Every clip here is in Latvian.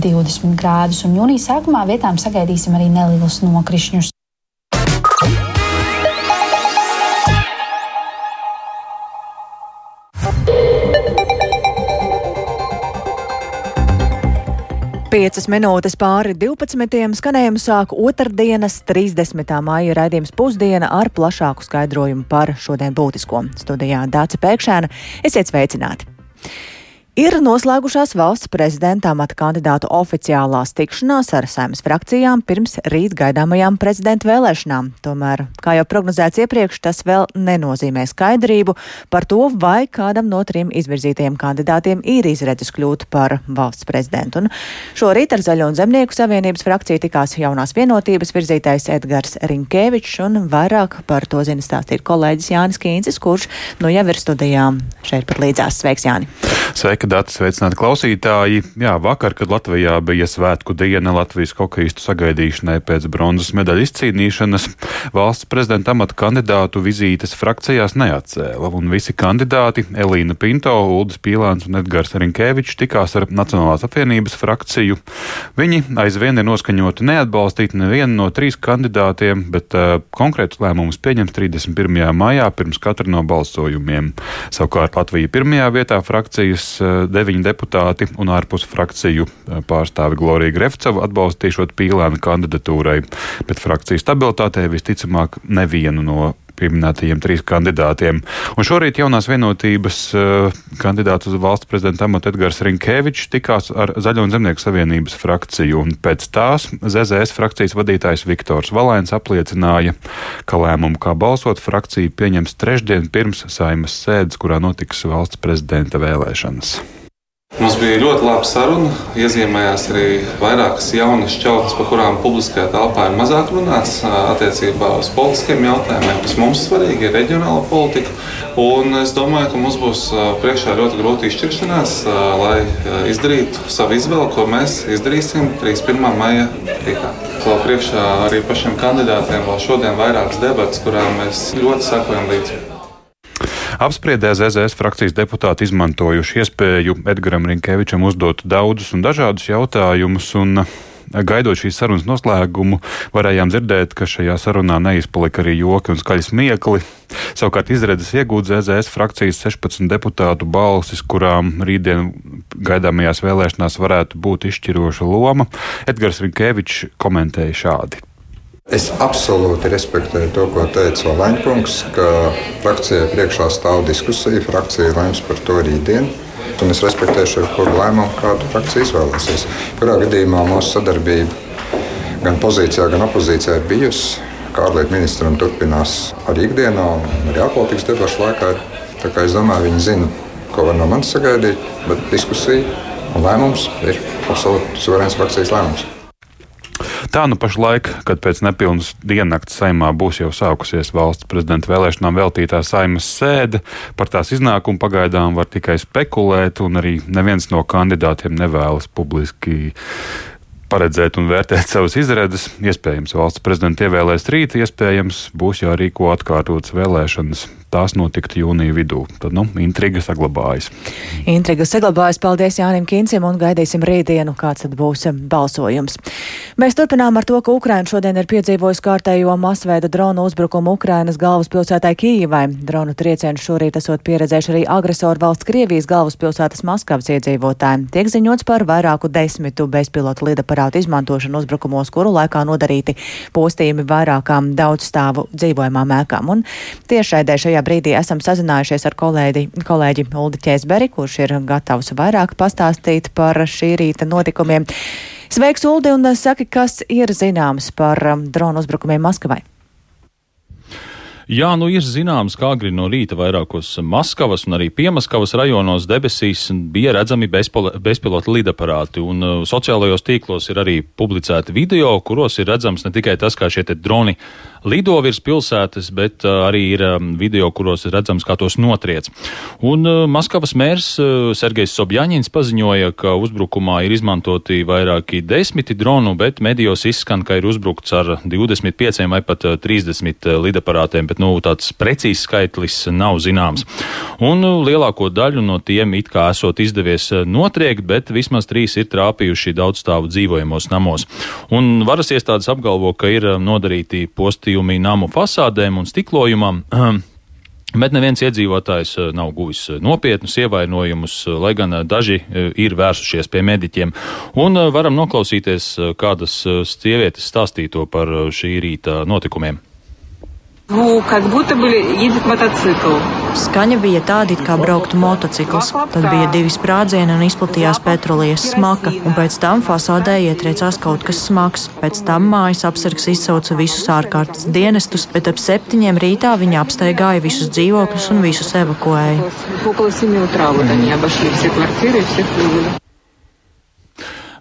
20 grādus, un jūnija sākumā vietām sagaidīsim arī nelielus nokrišņus. Piecas minūtes pāri 12. skanējumu sāk otrdienas 30. māja raidījums pusdiena ar plašāku skaidrojumu par šodien būtisko. Studijā Dāca Pēkšēna. Esiet sveicināti! Ir noslēgušās valsts prezidenta amata kandidātu oficiālās tikšanās ar saimnes frakcijām pirms rīt gaidāmajām prezidenta vēlēšanām. Tomēr, kā jau prognozēts iepriekš, tas vēl nenozīmē skaidrību par to, vai kādam no trim izvirzītajiem kandidātiem ir izredzes kļūt par valsts prezidentu. Un šorīt ar Zaļo un Zemnieku savienības frakciju tikās jaunās vienotības virzītais Edgars Rinkēvičs, un vairāk par to zina stāstīt kolēģis Jānis Kīncis, kurš nu jau ir studijām šeit pat līdzās. Sveiks, Jāni! Sveiki! Laika dati sveicināti klausītāji. Jā, vakar, kad Latvijā bija svētku diena Latvijas hokeistu sagaidīšanai pēc bronzas medaļu izcīnīšanas, valsts prezidenta amata kandidātu vizītes frakcijās neatcēla, un visi kandidāti - Elīna Pinto, Uldis Pīlāns un Edgars Rinkevičs tikās ar Nacionālās apvienības frakciju. Viņi aizvien ir noskaņoti neatbalstīt nevienu no trīs kandidātiem, bet uh, konkrētus lēmumus pieņems 31. maijā pirms katra no balsojumiem. Savukārt Latvija pirmajā vietā frakcijas uh, deviņi deputāti un ārpus frakciju eh, pārstāvi Glorija Grefcova atbalstīšot pīlēna kandidatūrai, bet frakcijas stabilitātei visticamāk nevienu no pieminētajiem trīs kandidātiem. Un šorīt jaunās vienotības uh, kandidāts uz valsts prezidenta amatu Edgars Rinkēvičs tikās ar Zaļo un Zemnieku savienības frakciju, un pēc tās ZZS frakcijas vadītājs Viktors Valēns apliecināja, ka lēmumu, kā balsot, frakcija pieņems trešdien pirms saimas sēdes, kurā notiks valsts prezidenta vēlēšanas. Mums bija ļoti laba saruna. Iezīmējās arī vairākas jaunas šķautnes, par kurām publiskajā telpā ir mazāk runāts attiecībā uz politiskiem jautājumiem, kas mums svarīgi ir reģionāla politika. Un es domāju, ka mums būs priekšā ļoti grūti izšķiršanās, lai izdarītu savu izvēli, ko mēs izdarīsim 31. maija rītā. Vēl priekšā arī pašiem kandidātiem vēl šodien vairākas debatas, kurām mēs ļoti sekojam līdzi. Apspriedē ZZS frakcijas deputāti izmantojuši iespēju Edgaram Rinkevičam uzdot daudzus un dažādus jautājumus. Un Gaidot šīs sarunas noslēgumu, varējām dzirdēt, ka šajā sarunā neizpalika arī joki un skaļi smiekli. Savukārt izredzes iegūt ZZS frakcijas 16 deputātu balsis, kurām rītdien gaidāmajās vēlēšanās varētu būt izšķiroša loma, Edgars Rinkevičs komentēja šādi. Es absolūti respektēju to, ko teica Valaņkungs, ka frakcijai priekšā stāv diskusija, frakcija lems par to rītdien. Un es respektēšu jebkuru lēmumu, kādu frakcija izvēlēsies. Kurā gadījumā mūsu sadarbība gan pozīcijā, gan opozīcijā ir bijusi. Kā ārlietu ministram turpinās arī ikdienā, un arī ārpolitikas debašu laikā. Tā kā es domāju, viņi zina, ko var no manis sagaidīt, bet diskusija un lēmums ir absolūti suverēns frakcijas lēmums. Tā nu pašlaik, kad pēc nepilnas diennakts saimā būs jau sākusies valsts prezidenta vēlēšanām veltītā saimas sēde, par tās iznākumu pagaidām var tikai spekulēt, un arī neviens no kandidātiem nevēlas publiski paredzēt un vērtēt savas izredzes. Iespējams, valsts prezidenta ievēlēs rīt, iespējams, būs jārīko atkārtotas vēlēšanas tās notikt jūnija vidū. Tad, nu, intriga saglabājas. Intriga saglabājas. Paldies Jānim Kincim un gaidīsim rītdienu, kāds tad būs balsojums. Mēs turpinām ar to, ka Ukraina šodien ir piedzīvojusi kārtējo masveida dronu uzbrukumu Ukrainas galvaspilsētai Kīvai. Dronu triecienu šorīt esot pieredzējuši arī agresoru valsts Krievijas galvaspilsētas Maskavas iedzīvotājiem. Tiek ziņots par vairāku desmitu bezpilotu lidaparātu izmantošanu uzbrukumos, kuru laikā nodarīti postījumi vairākām daudzstāvu dzīvojamām ēkām. Un tiešraidē šajā šajā brīdī esam sazinājušies ar kolēģi, kolēģi Uldi Ķēsberi, kurš ir gatavs vairāk pastāstīt par šī rīta notikumiem. Sveiks, Uldi, un saki, kas ir zināms par um, dronu uzbrukumiem Maskavai? Jā, nu ir zināms, kā agri no rīta vairākos Maskavas un arī Piemaskavas rajonos debesīs bija redzami bezpilota lidaparāti, un uh, sociālajos tīklos ir arī publicēti video, kuros ir redzams ne tikai tas, kā šie droni lido virs pilsētas, bet uh, arī ir um, video, kuros ir redzams, kā tos notriec. Un uh, Maskavas mērs uh, Sergejs Sobjaņins paziņoja, ka uzbrukumā ir izmantoti vairāki desmiti dronu, bet medijos izskan, ka ir uzbrukts ar 25 vai pat 30 lidaparātiem, bet nu, tāds precīzs skaitlis nav zināms. Un lielāko daļu no tiem it kā esot izdevies notriekt, bet vismaz trīs ir trāpījuši daudzstāvu dzīvojamos namos. Un varas iestādes apgalvo, ka ir nodarīti postījumi namu fasādēm un stiklojumam. Bet neviens iedzīvotājs eh, nav guvis eh, nopietnus ievainojumus, eh, lai gan daži ir vērsušies pie mediķiem. Un varam noklausīties, kādas sievietes stāstīto par šī rīta notikumiem. Nu, kā būtu bijis motocikls. Skaņa bija tāda, it kā brauktu motocikls. Tad bija divi sprādzieni un izplatījās petrolijas smaka, un pēc tam fasādē ietriecās kaut kas smags. Pēc tam mājas apsargs izsauca visus ārkārtas dienestus, bet ap septiņiem rītā viņi apsteigāja visus dzīvokļus un visus evakuēja.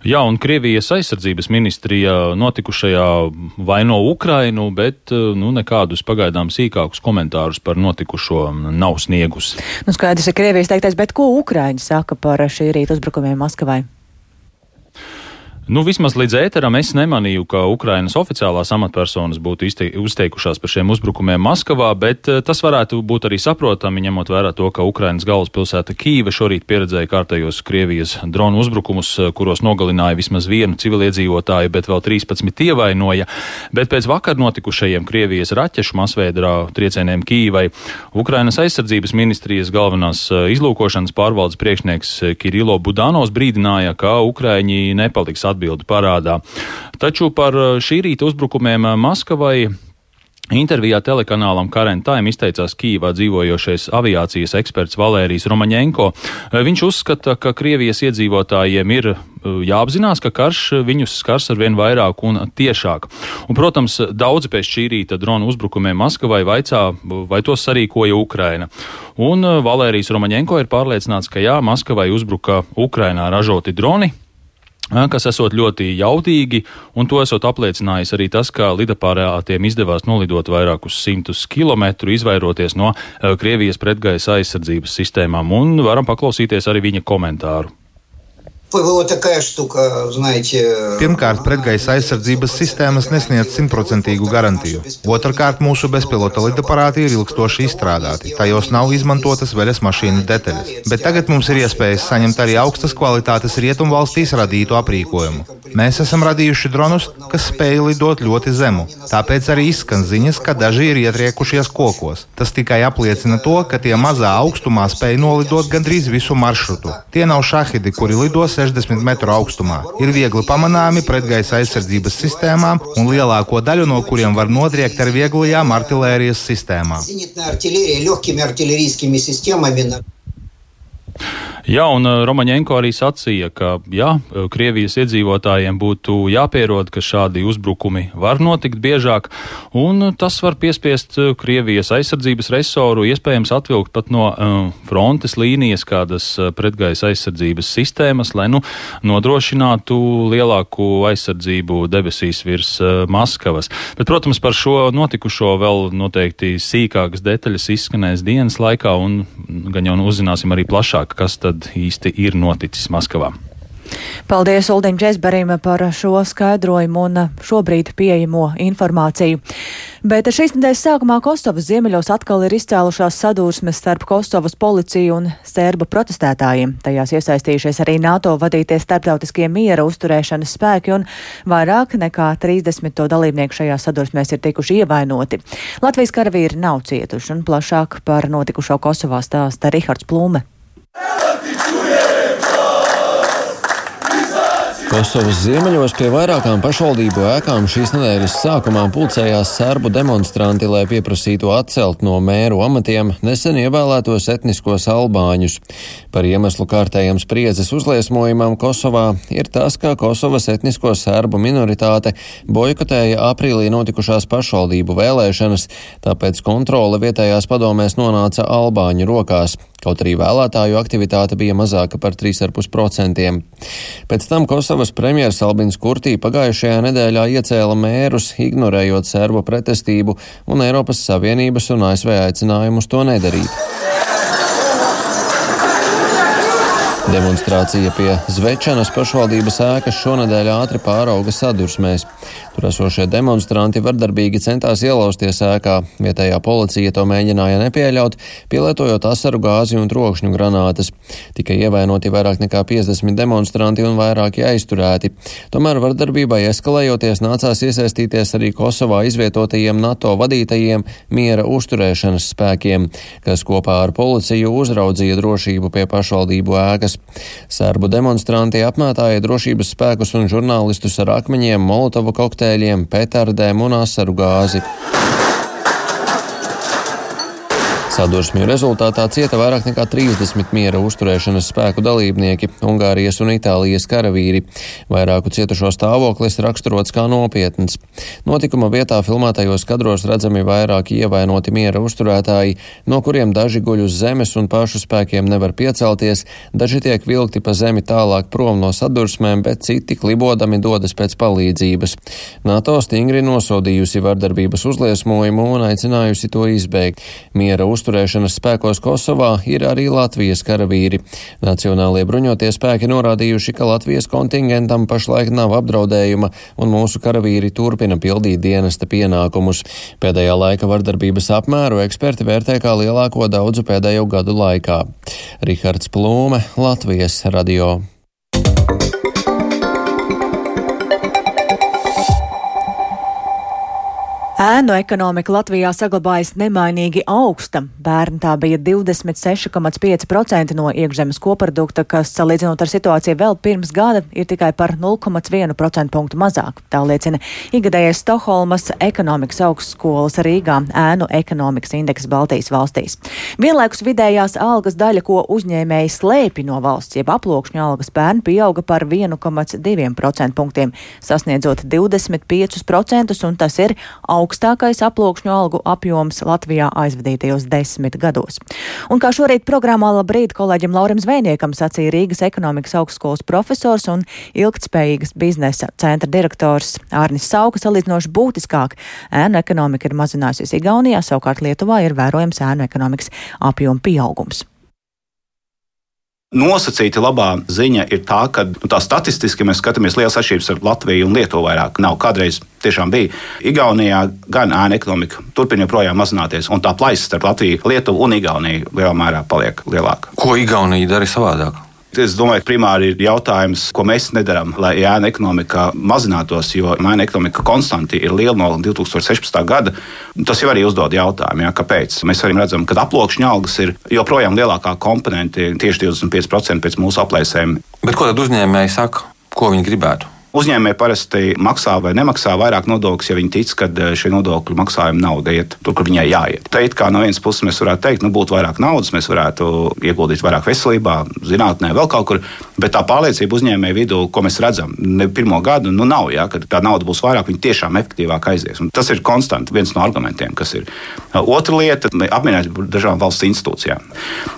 Jā, un Krievijas aizsardzības ministrija notikušajā vaino Ukrainu, bet nu, nekādus pagaidām sīkākus komentārus par notikušo nav sniegusi. Nu, skaidrs ir Krievijas teiktais, bet ko Ukraiņi saka par šī rīta uzbrukumiem Maskavai? Nu, vismaz līdz ēteram es nemanīju, ka Ukrainas oficiālās amatpersonas būtu uzteikušās par šiem uzbrukumiem Maskavā, bet eh, tas varētu būt arī saprotami, ņemot vērā to, ka Ukrainas galvaspilsēta Kīva šorīt pieredzēja kārtējos Krievijas dronu uzbrukumus, eh, kuros nogalināja vismaz vienu civiliedzīvotāju, bet vēl 13 ievainoja. Bet pēc vakar notikušajiem Krievijas raķešu masveidrā triecieniem Kīvai Ukrainas aizsardzības ministrijas galvenās eh, izlūkošanas pārvaldes priekšnieks Kirilo Budanovs brīdināja, ka Ukraiņi nepaliks atbildīgi atbildi parādā. Taču par uh, šī rīta uzbrukumiem uh, Maskavai Intervijā telekanālam Karen Time izteicās Kīvā dzīvojošais aviācijas eksperts Valērijs Romaņenko. Uh, viņš uzskata, ka Krievijas iedzīvotājiem ir jāapzinās, ka karš viņus skars ar vien vairāk un tiešāk. Un, protams, daudzi pēc šī rīta dronu uzbrukumiem Maskavai vaicā, vai tos sarīkoja Ukraina. Un Valērijs Romaņenko ir pārliecināts, ka jā, Maskavai uzbruka Ukrainā ražoti droni, kas esot ļoti jautīgi, un to esot apliecinājis arī tas, ka lidapārātiem izdevās nolidot vairākus simtus kilometru, izvairoties no Krievijas pretgaisa aizsardzības sistēmām, un varam paklausīties arī viņa komentāru. ПВО такая штука, знаете. Pirmkārt, pretgaisa aizsardzības sistēmas nesniedz simtprocentīgu garantiju. Otrakārt, mūsu bezpilota lidaparāti ir ilgstoši izstrādāti. Tajos nav izmantotas veļas mašīnu detaļas. Bet tagad mums ir iespējas saņemt arī augstas kvalitātes rietumvalstīs radītu aprīkojumu. Mēs esam radījuši dronus, kas spēj lidot ļoti zemu. Tāpēc arī izskan ziņas, ka daži ir ietriekušies kokos. Tas tikai apliecina to, ka tie mazā augstumā spēj nolidot gandrīz visu maršrutu. Tie nav šahidi, kuri lidos 60 metru augstumā. Ir viegli pamanāmi pretgaisa aizsardzības sistēmām, un lielāko daļu no kuriem var nodriekt ar vieglajām artilērijas sistēmām. Jā, un uh, Romaņenko arī sacīja, ka jā, uh, Krievijas iedzīvotājiem būtu jāpierod, ka šādi uzbrukumi var notikt biežāk, un uh, tas var piespiest Krievijas aizsardzības resoru iespējams atvilkt pat no uh, frontes līnijas kādas pretgaisa aizsardzības sistēmas, lai nu, nodrošinātu lielāku aizsardzību debesīs virs uh, Maskavas. Bet, protams, par šo notikušo vēl noteikti sīkākas detaļas izskanēs dienas laikā, un gan jau uzzināsim arī plašāk, kas tad tad īsti ir noticis Maskavā. Paldies Uldim Česberim par šo skaidrojumu un šobrīd pieejamo informāciju. Bet šīs nedēļas sākumā Kosovas ziemeļos atkal ir izcēlušās sadursmes starp Kosovas policiju un sērbu protestētājiem. Tajās iesaistījušies arī NATO vadītie starptautiskie miera uzturēšanas spēki un vairāk nekā 30 to dalībnieku šajā sadursmēs ir tikuši ievainoti. Latvijas karavīri nav cietuši un plašāk par notikušo Kosovā stāsta Rihards Plūme. Kosovas ziemeļos pie vairākām pašvaldību ēkām šīs nedēļas sākumā pulcējās serbu demonstranti, lai pieprasītu atcelt no mēru amatiem nesen ievēlētos etniskos albāņus. Par iemeslu kārtējam spriedzes uzliesmojumam Kosovā ir tas, ka Kosovas etnisko serbu minoritāte boikotēja aprīlī notikušās pašvaldību vēlēšanas, tāpēc kontrole vietējās padomēs nonāca albāņu rokās kaut arī vēlētāju aktivitāte bija mazāka par 3,5%. Pēc tam Kosovas premjeras Albins Kurtī pagājušajā nedēļā iecēla mērus, ignorējot serbu pretestību un Eiropas Savienības un ASV aicinājumus to nedarīt. Demonstrācija pie Zvečanas pašvaldības ēkas šonadēļ ātri pārauga sadursmēs. Tur esošie demonstranti vardarbīgi centās ielausties ēkā. Vietējā policija to mēģināja nepieļaut, pielietojot asaru gāzi un trokšņu granātas. Tika ievainoti vairāk nekā 50 demonstranti un vairāki aizturēti. Tomēr vardarbībai eskalējoties nācās iesaistīties arī Kosovā izvietotajiem NATO vadītajiem miera uzturēšanas spēkiem, kas kopā ar policiju uzraudzīja drošību pie pašvaldību ēkas. Serbu demonstranti apmētāja drošības spēkus un žurnālistus ar akmeņiem, molotovu kokteļiem, petardēm un asaru gāzi. Sadursmju rezultātā cieta vairāk nekā 30 miera uzturēšanas spēku dalībnieki, Ungārijas un Itālijas karavīri. Vairāku cietušo stāvoklis raksturots kā nopietns. Notikuma vietā filmētajos kadros redzami vairāki ievainoti miera uzturētāji, no kuriem daži guļ uz zemes un pašu spēkiem nevar piecelties, daži tiek vilkti pa zemi tālāk prom no sadursmēm, bet citi klibodami dodas pēc palīdzības. NATO stingri nosodījusi vardarbības uzliesmojumu un aicinājusi to izbeigt. Miera uzturēšanas spēkos Kosovā ir arī Latvijas karavīri. Nacionālie bruņotie spēki norādījuši, ka Latvijas kontingentam pašlaik nav apdraudējuma un mūsu karavīri turpina pildīt dienesta pienākumus. Pēdējā laika vardarbības apmēru eksperti vērtē kā lielāko daudzu pēdējo gadu laikā. Rihards Plūme, Latvijas radio. Ēnu ekonomika Latvijā saglabājas nemainīgi augsta. Bērni tā bija 26,5% no iekšzemes koprodukta, kas, salīdzinot ar situāciju vēl pirms gada, ir tikai par 0,1% punktu mazāk. Tā liecina ikgadējais Stokholmas ekonomikas augstskolas Rīgā ēnu ekonomikas indeks Baltijas valstīs. Vienlaikus vidējās algas daļa, ko uzņēmēji slēpi no valsts, jeb aploksņa algas bērni, pieauga par 1,2% punktiem, sasniedzot 25%, un tas ir augsts augstākais aploksņu algu apjoms Latvijā aizvadītajos desmit gados. Un kā šorīt programmā labrīt kolēģim Laurim Zvejniekam sacīja Rīgas ekonomikas augstskolas profesors un ilgtspējīgas biznesa centra direktors Ārnis Sauka salīdzinoši būtiskāk. Ēnu ekonomika ir mazinājusies Igaunijā, savukārt Lietuvā ir vērojams ēnu ekonomikas apjoma pieaugums. Nosacīti labā ziņa ir tā, ka nu, tā statistiski mēs skatāmies liels atšķirības ar Latviju un Lietuvu vairāk. Nav kādreiz tiešām bija. Igaunijā gan ēna ekonomika turpina joprojām mazināties, un tā plaisa starp Latviju, Lietuvu un Igauniju lielā mērā paliek lielāka. Ko Igaunija dara savādāk? Es domāju, ka primāri ir jautājums, ko mēs nedarām, lai ēna ekonomika mazinātos, jo ēna ekonomika konstanti ir liela no 2016. gada. Tas jau arī uzdod jautājumu, ja, kāpēc. Mēs arī redzam, ka aploksņa algas ir joprojām lielākā komponente, tieši 25% pēc mūsu aplēsēm. Bet ko tad uzņēmēji saka, ko viņi gribētu? Uzņēmēji parasti maksā vai nemaksā vairāk nodokļus, ja viņi tic, ka eh, šie nodokļu maksājuma nauda iet tur, kur viņai jāiet. Te it kā no vienas puses mēs varētu teikt, nu būtu vairāk naudas, mēs varētu ieguldīt vairāk veselībā, zinātnē, vēl kaut kur. Bet tā pārliecība uzņēmēju vidū, ko mēs redzam, ne pirmo gadu, nu nav, ja, kad tā nauda būs vairāk, viņi tiešām efektīvāk aizies. Un tas ir konstanti viens no argumentiem, kas ir. Otra lieta - apmierinātība ar dažādām valsts institūcijām.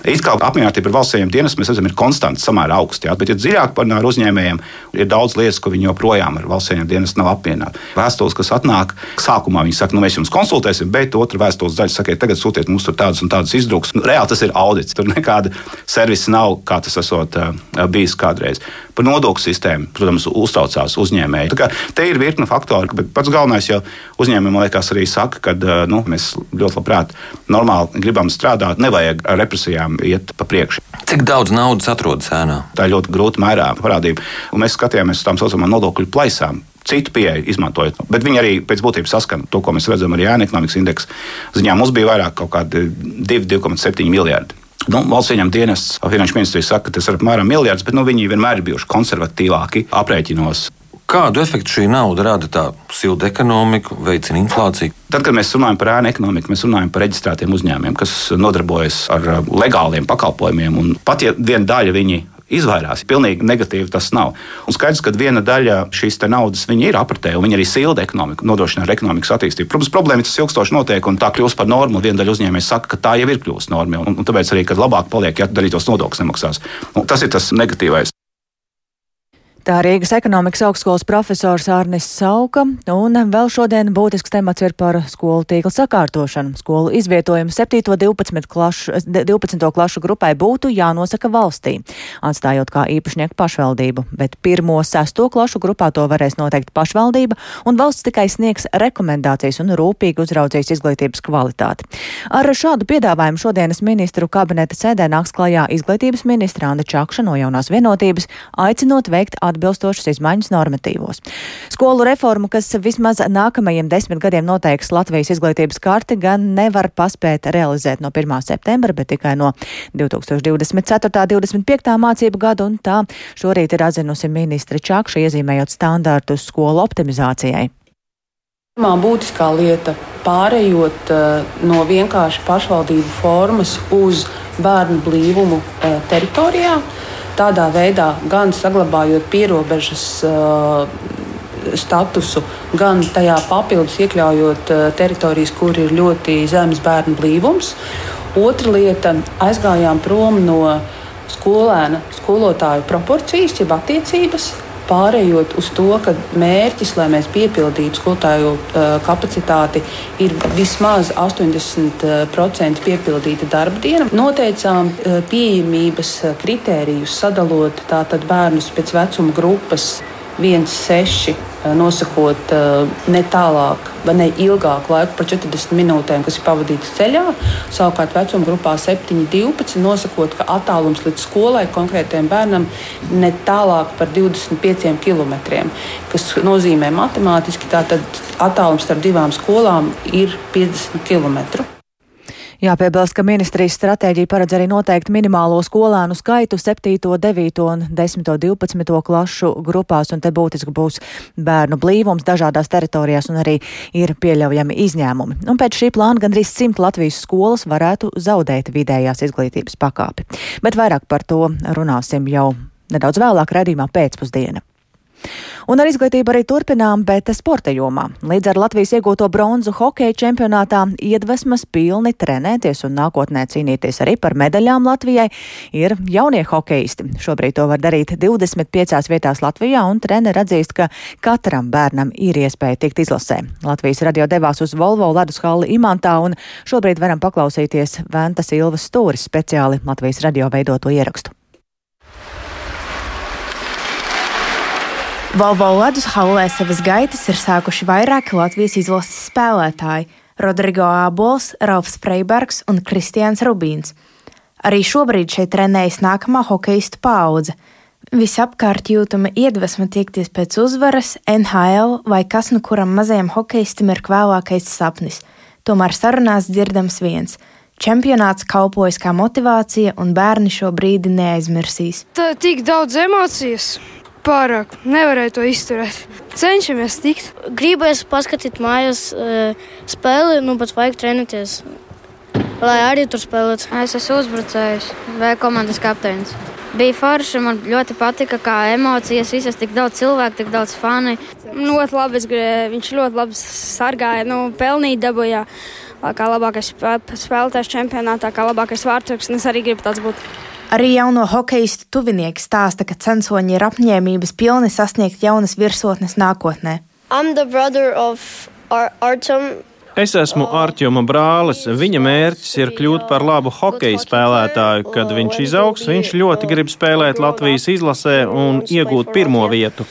It kā apmierinātība ar valsts dienestiem, mēs redzam, ir konstanti samērā augsta. Ja, bet, ja dziļāk par uzņēmējiem, ir daudz lietas, ko viņi viņi joprojām ar valsts ieņēmumu dienestu nav apmierināti. Vēstules, kas atnāk, sākumā viņi saka, nu, mēs jums konsultēsim, bet otra vēstules daļa saka, tagad sūtiet mums tur tādas un tādas izdrukas. Nu, reāli tas ir audits. Tur nekāda servisa nav, kā tas esot uh, bijis kādreiz. Par nodokļu sistēmu, protams, uztraucās uzņēmēji. Te ir virkne faktoru, bet pats galvenais jau uzņēmējiem, liekas, arī saka, ka nu, mēs ļoti labprāt normāli gribam strādāt, nevajag ar represijām iet pa priekšu. Cik daudz naudas atrodas ēnā? Tā ir ļoti grūti mērāma parādība. Un mēs skatījāmies uz tām saucamām nodokļu plaisām citu pieeju izmantojot. Bet viņi arī pēc būtības saskana to, ko mēs redzam arī ēna ekonomikas indeksa ziņā. Mums bija vairāk kaut kādi 2,7 miljardi. Nu, valsts ieņem dienests, finanšu ministrija saka, ka tas ir apmēram miljards, bet nu, viņi vienmēr ir bijuši konservatīvāki aprēķinos. Kādu efektu šī nauda rada tā silda ekonomiku, veicina inflāciju? Tad, kad mēs runājam par ēnu ekonomiku, mēs runājam par reģistrētiem uzņēmumiem, kas nodarbojas ar legāliem pakalpojumiem. Un pat ja viena daļa viņi izvairās. Pilnīgi negatīvi tas nav. Un skaidrs, ka viena daļa šīs naudas ir apritē, un viņi arī silda ekonomiku, nodrošina ar ekonomikas attīstību. Protams, problēma ir tas ilgstoši notiek, un tā kļūst par normu. Viena daļa uzņēmēji saka, ka tā jau ir kļuvusi norma, un, un tāpēc arī, kad labāk paliek, ja darītos nodokļus nemaksās. Un tas ir tas negatīvais. Tā Rīgas ekonomikas augstskolas profesors Arnis Sauka, un vēl šodien būtisks temats ir par skolu tīkla sakārtošanu. Skolu izvietojumu 7. 12. Klašu, 12. klašu grupai būtu jānosaka valstī, atstājot kā īpašnieku pašvaldību, bet 1. 6. klašu grupā to varēs noteikt pašvaldība, un valsts tikai sniegs rekomendācijas un rūpīgi uzraudzīs izglītības kvalitāti. Ar šādu piedāvājumu šodienas ministru kabineta sēdē nāks klajā izglītības ministra Anda Čakša no jaunās vienotības, aicinot veikt atbilstošas izmaiņas normatīvos. Skolu reformu, kas vismaz nākamajiem desmit gadiem noteiks Latvijas izglītības karti, gan nevar paspēt realizēt no 1. septembra, bet tikai no 2024. 25. mācību gada, un tā šorīt ir atzinusi ministra Čakša, iezīmējot standārtus skolu optimizācijai. Pirmā būtiskā lieta - pārējot uh, no vienkārši pašvaldību formas uz bērnu blīvumu uh, teritorijā. Tādā veidā gan saglabājot pierobežas uh, statusu, gan tajā papildus iekļaujot uh, teritorijas, kur ir ļoti zems bērnu blīvums. Otra lieta - aizgājām prom no skolēna, skolotāju proporcijas, jeb attiecības, pārējot uz to, ka mērķis, lai mēs piepildītu skolotāju uh, kapacitāti, ir vismaz 80% piepildīta darba diena. Noteicām uh, pieejamības kritērijus, sadalot tātad bērnus pēc vecuma grupas 1, 6 Eh, nosakot eh, ne tālāk, vai ne ilgāku laiku par 40 minūtēm, kas ir pavadītas ceļā. Savukārt vecuma grupā 7, 12 nosakot, ka attālums līdz skolai konkrētajam bērnam ne tālāk par 25 km, kas nozīmē matemātiski, ka attālums starp divām skolām ir 50 km. Jāpiebilst, ka ministrijas stratēģija paredz arī noteikt minimālo skolēnu skaitu 7, 9 un 10, 12 klašu grupās, un te būtiski būs bērnu blīvums dažādās teritorijās un arī ir pieļaujami izņēmumi. Un pēc šī plāna gandrīz 100 Latvijas skolas varētu zaudēt vidējās izglītības pakāpi. Bet vairāk par to runāsim jau nedaudz vēlāk redzījumā pēcpusdienā. Un ar izglītību arī turpinām, bet sporta jomā. Līdz ar Latvijas iegūto bronzu hokeja čempionātā iedvesmas pilni trenēties un nākotnē cīnīties arī par medaļām Latvijai ir jaunie hokeisti. Šobrīd to var darīt 25 vietās Latvijā, un treneri atzīst, ka katram bērnam ir iespēja tikt izlasē. Latvijas radio devās uz Volvo ledus halli Imantā, un šobrīd varam paklausīties Ventas Ilvas stūris speciāli Latvijas radio veidoto ierakstu. Volvo ledus hallē savas gaitas ir sākuši vairāki Latvijas izlases spēlētāji - Rodrigo Ābols, Ralfs Freibergs un Kristians Rubīns. Arī šobrīd šeit trenējas nākamā hokeistu paudze. Visapkārt jūtama iedvesma tiekties pēc uzvaras, NHL vai kas nu kuram mazajam hokeistam ir vēlākais sapnis. Tomēr sarunās dzirdams viens. Čempionāts kalpojas kā motivācija, un bērni šo brīdi neaizmirsīs. Tā tik daudz emocijas pārāk. Nevarēju to izturēt. Cenšamies tikt. Gribēju paskatīt mājās uh, spēli, nu pat vajag trenēties. Lai arī tur spēlētu. Es esmu uzbrucējs vai komandas kapteinis. Bija forši, man ļoti patika, kā emocijas, visas tik daudz cilvēku, tik daudz fani. Ļoti labi, viņš ļoti labi sargāja, nu, pelnīja dabūjā. Kā labākais spēlētājs čempionātā, kā labākais vārdsargs, un es arī gribu tāds būt. Arī jauno hokeistu tuvinieki stāsta, ka censoņi ir apņēmības pilni sasniegt jaunas virsotnes nākotnē. Es esmu Arčūma brālis. Viņa mērķis ir kļūt par labu hokeja spēlētāju. Kad viņš izaugs, viņš ļoti grib spēlēt Latvijas izlasē un iegūt pirmo vietu.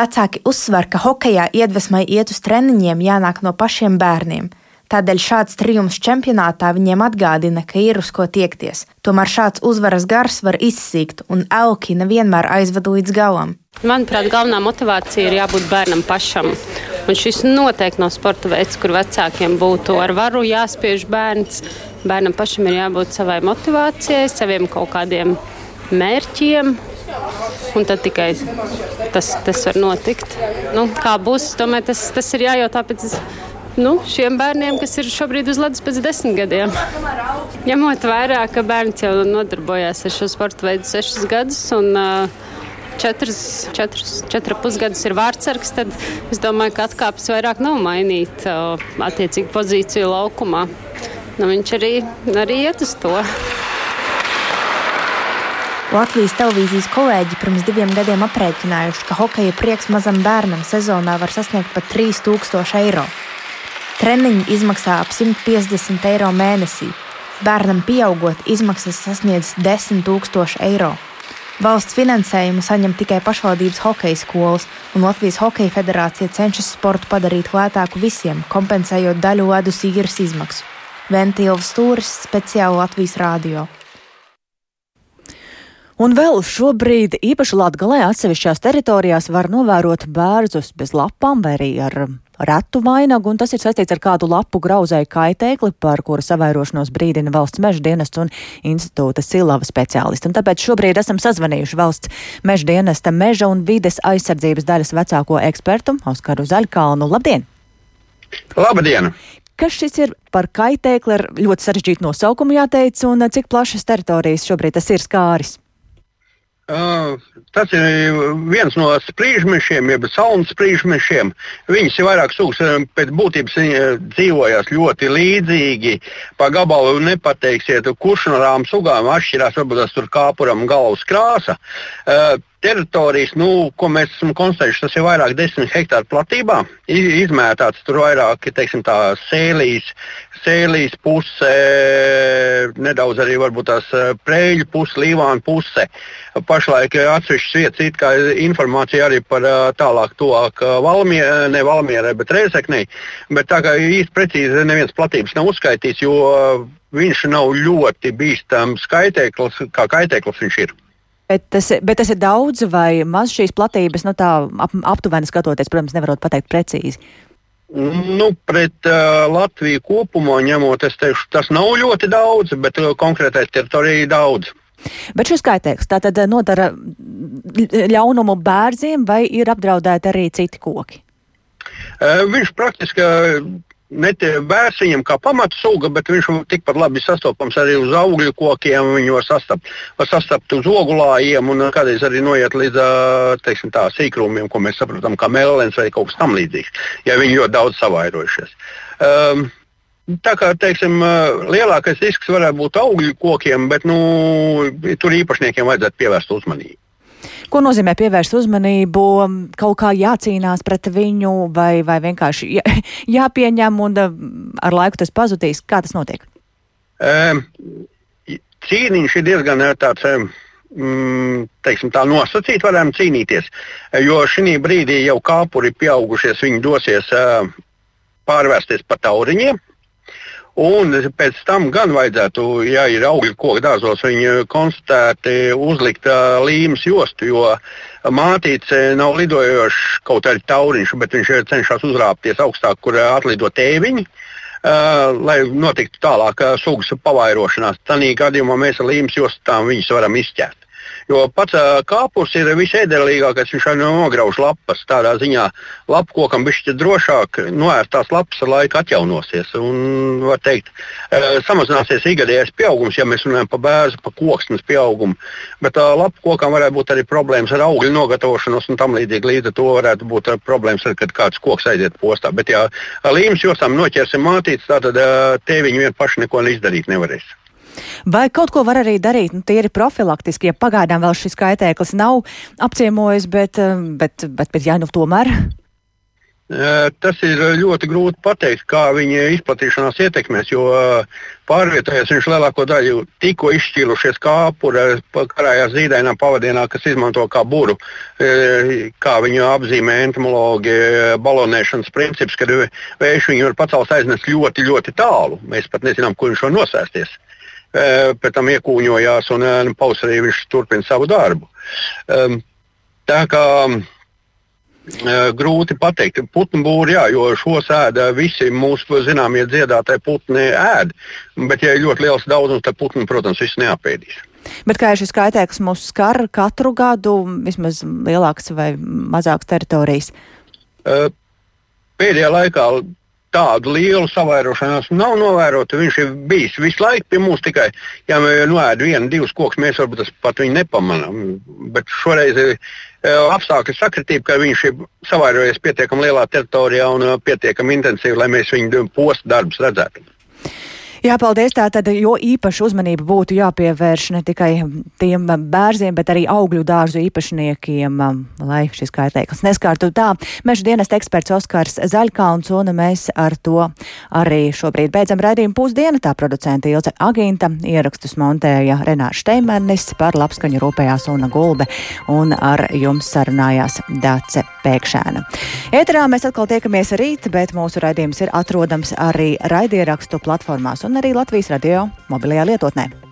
Vecāki uzsver, ka hokejā iedvesmai iet uz treniņiem jānāk no pašiem bērniem. Tādēļ šāds triumfs čempionātā viņiem atgādina, ka ir uz ko tiekties. Tomēr šāds uzvaras gars var izsīkt, un elki nevienmēr aizved līdz galam. Manuprāt, galvenā motivācija ir jābūt bērnam pašam. Un šis noteikti nav sporta veids, kur vecākiem būtu ar varu jāspiež bērns. Bērnam pašam ir jābūt savai motivācijai, saviem kaut kādiem mērķiem, un tad tikai tas, tas var notikt. Nu, kā būs, tomēr tas, tas ir jājautā pēc nu, šiem bērniem, kas ir šobrīd uz ledus pēc desmit gadiem. Ņemot vērā, ka bērns jau nodarbojās ar šo sporta veidu sešus gadus. Un, Četras, četras, četras pusgadus ir vārdsargs, tad es domāju, ka atkāpes vairāk nav mainīt attiecīgi pozīciju laukumā. Nu, viņš arī, arī iet uz to. Latvijas televīzijas kolēģi pirms diviem gadiem aprēķinājuši, ka hokeja prieks mazam bērnam sezonā var sasniegt pat 3000 eiro. Treniņi izmaksā ap 150 eiro mēnesī. Bērnam pieaugot, izmaksas sasniedz 10 000 eiro. Valsts finansējumu saņem tikai pašvaldības hokeja skolas, un Latvijas Hokeja federācija cenšas sportu padarīt lētāku visiem, kompensējot daļu ledus īres izmaksu. Ventīls Stūris speciāli Latvijas rādio. Un vēl šobrīd īpaši Latgalē atsevišķās teritorijās var novērot bērzus bez lapām vai arī ar retu vainagu, un tas ir saistīts ar kādu lapu grauzēju kaitēkli, par kuru savairošanos brīdina valsts meža dienests un institūta Silava speciālisti. Un tāpēc šobrīd esam sazvanījuši valsts meža dienesta meža un vides aizsardzības daļas vecāko ekspertu Oskaru Zaļkalnu. Labdien! Labdien! Kas šis ir par kaitēkli ar ļoti sarežģītu nosaukumu jāteic, un cik plašas teritorijas šobrīd tas ir skāris? Uh, tas ir viens no sprīžmešiem, jeb saules sprīžmešiem. Viņas ir vairāk sugas, pēc būtības dzīvojas ļoti līdzīgi. Pa gabalu nepateiksiet, kurš no tām sugām atšķirās, varbūt tas tur kāpuram galvas krāsa. Uh, teritorijas, nu, ko mēs esam konstatējuši, tas ir vairāk desmit hektāru platībā. Izmētāts tur vairāk, teiksim, tā sēlīs, sēlīs puse, nedaudz arī varbūt tās prēļu puse, līvāna puse. Pašlaik atsevišķas vietas, it kā informācija arī par tālāk, tuvāk Valmierai, ne Valmierai, bet Reizeknei. Bet tā kā īsti precīzi neviens platības nav uzskaitīts, jo viņš nav ļoti bīstams kaitēklis, kā kaitēklis viņš ir. Bet tas, bet tas ir daudz vai maz šīs platības, nu tā ap, aptuveni skatoties, protams, nevarot pateikt precīzi. Nu, pret uh, Latviju kopumā ņemot, es teikšu, tas nav ļoti daudz, bet uh, konkrētai teritorijai daudz. Bet šis kaitēks tātad nodara ļaunumu bērniem vai ir apdraudēti arī citi koki? Uh, viņš praktiski ne bērns viņam kā pamatsuga, bet viņš tikpat labi sastopams arī uz augļu kokiem. Viņu var sastapt, var sastapt uz ogulājiem un kādreiz arī noiet līdz teiksim, tā, sīkrumiem, ko mēs saprotam, kā melnēs vai kaut kas tamlīdzīgs, ja viņi ļoti daudz savairojušies. Um, Tā kā teiksim, lielākais risks varētu būt augļu kokiem, bet nu, tur īpašniekiem vajadzētu pievērst uzmanību. Ko nozīmē pievērst uzmanību, kaut kā jācīnās pret viņu, vai, vai vienkārši jā, jāpieņem un ar laiku tas pazudīs? Kā tas notiek? Um, cīniņš ir diezgan tāds. Mm, teiksim, tā nosacīt, varam cīnīties. Jo šī brīdī jau kāpuri pieaugušies, viņi dosies uh, pārvērsties par tauriņiem. Un pēc tam gan vajadzētu, ja ir augļu koku dārzos, viņu konstatēti uzlikt līmes jostu, jo mātīte nav lidojošs kaut arī tauriņš, bet viņš cenšas uzrāpties augstāk, kur atlido tēviņi. Uh, lai notiktu tālāk uh, sugas pavairošanās. Tādā gadījumā mēs ar līmes jostām viņus varam izķert. Jo pats kāpurs ir visēdelīgākais, viņš arī nograuž lapas. Tādā ziņā lapu kokam bija drošāk, noērtās lapas ar laiku atjaunosies. Un, var teikt, samazināsies ikgadējais pieaugums, ja mēs runājam par bērnu, par koksnes pieaugumu. Bet lapu kokam varētu būt arī problēmas ar augļu nogatavošanos un tam līdzīgi. Līdz ar to varētu būt problēmas, ar, kad kāds koks aiziet postā. Bet, ja līmes josām noķersim mātītes, tad tēviņi vien paši neko izdarīt nevarēs. Vai kaut ko var arī darīt, nu, tīri profilaktiski, ja pagaidām vēl šis kaitēklis nav apciemojis, bet, eh, bet, bet, bet jā, nu tomēr. Tas ir ļoti grūti pateikt, kā viņa izplatīšanās ietekmēs, jo pārvietojas viņš lielāko daļu tikko izšķīlušies kāpura, karājās zīdainā pavadienā, kas izmanto kā buru, kā viņu apzīmē entomologi, balonēšanas princips, kad vējš viņu var pacelt aiznest ļoti, ļoti tālu. Mēs pat nezinām, kur viņš var nosēsties pēc tam iekūņojās un nu, pavasarī viņš turpina savu darbu. Tā kā grūti pateikt, putnu būri, jā, jo šo sēda visi mūsu zināmie dziedātāji putni ēd, bet ja ir ļoti liels daudzums, tad putni, protams, visu neapēdīs. Bet kā ir šis kaitēklis mūs skar katru gadu, vismaz lielākas vai mazākas teritorijas? Pēdējā laikā tādu lielu savairošanos nav novērota. Viņš ir bijis visu laiku pie mums tikai, ja mēs noēdam vienu, divus kokus, mēs varbūt pat viņu nepamanām. Bet šoreiz ir uh, apstākļu sakritība, ka viņš ir savairojies pietiekami lielā teritorijā un uh, pietiekami intensīvi, lai mēs viņu postu darbus redzētu. Jā, paldies. Tātad, jo īpaši uzmanība būtu jāpievērš ne tikai tiem bērziem, bet arī augļu dārzu īpašniekiem, lai šis kaitēklis neskārtu tā. Meža dienas eksperts Oskars Zaļkauns, un mēs ar to arī šobrīd beidzam raidījumu pusdienu. Tā producenta Ilze Aginta ierakstus montēja Renāša Steimernis par labskaņu rūpējās Una Gulbe, un ar jums sarunājās Dace Pēkšēna. Ēterā mēs atkal tiekamies rīt, bet mūsu raidījums ir atrodams arī raidierakstu platformās un arī Latvijas radio mobilajā lietotnē.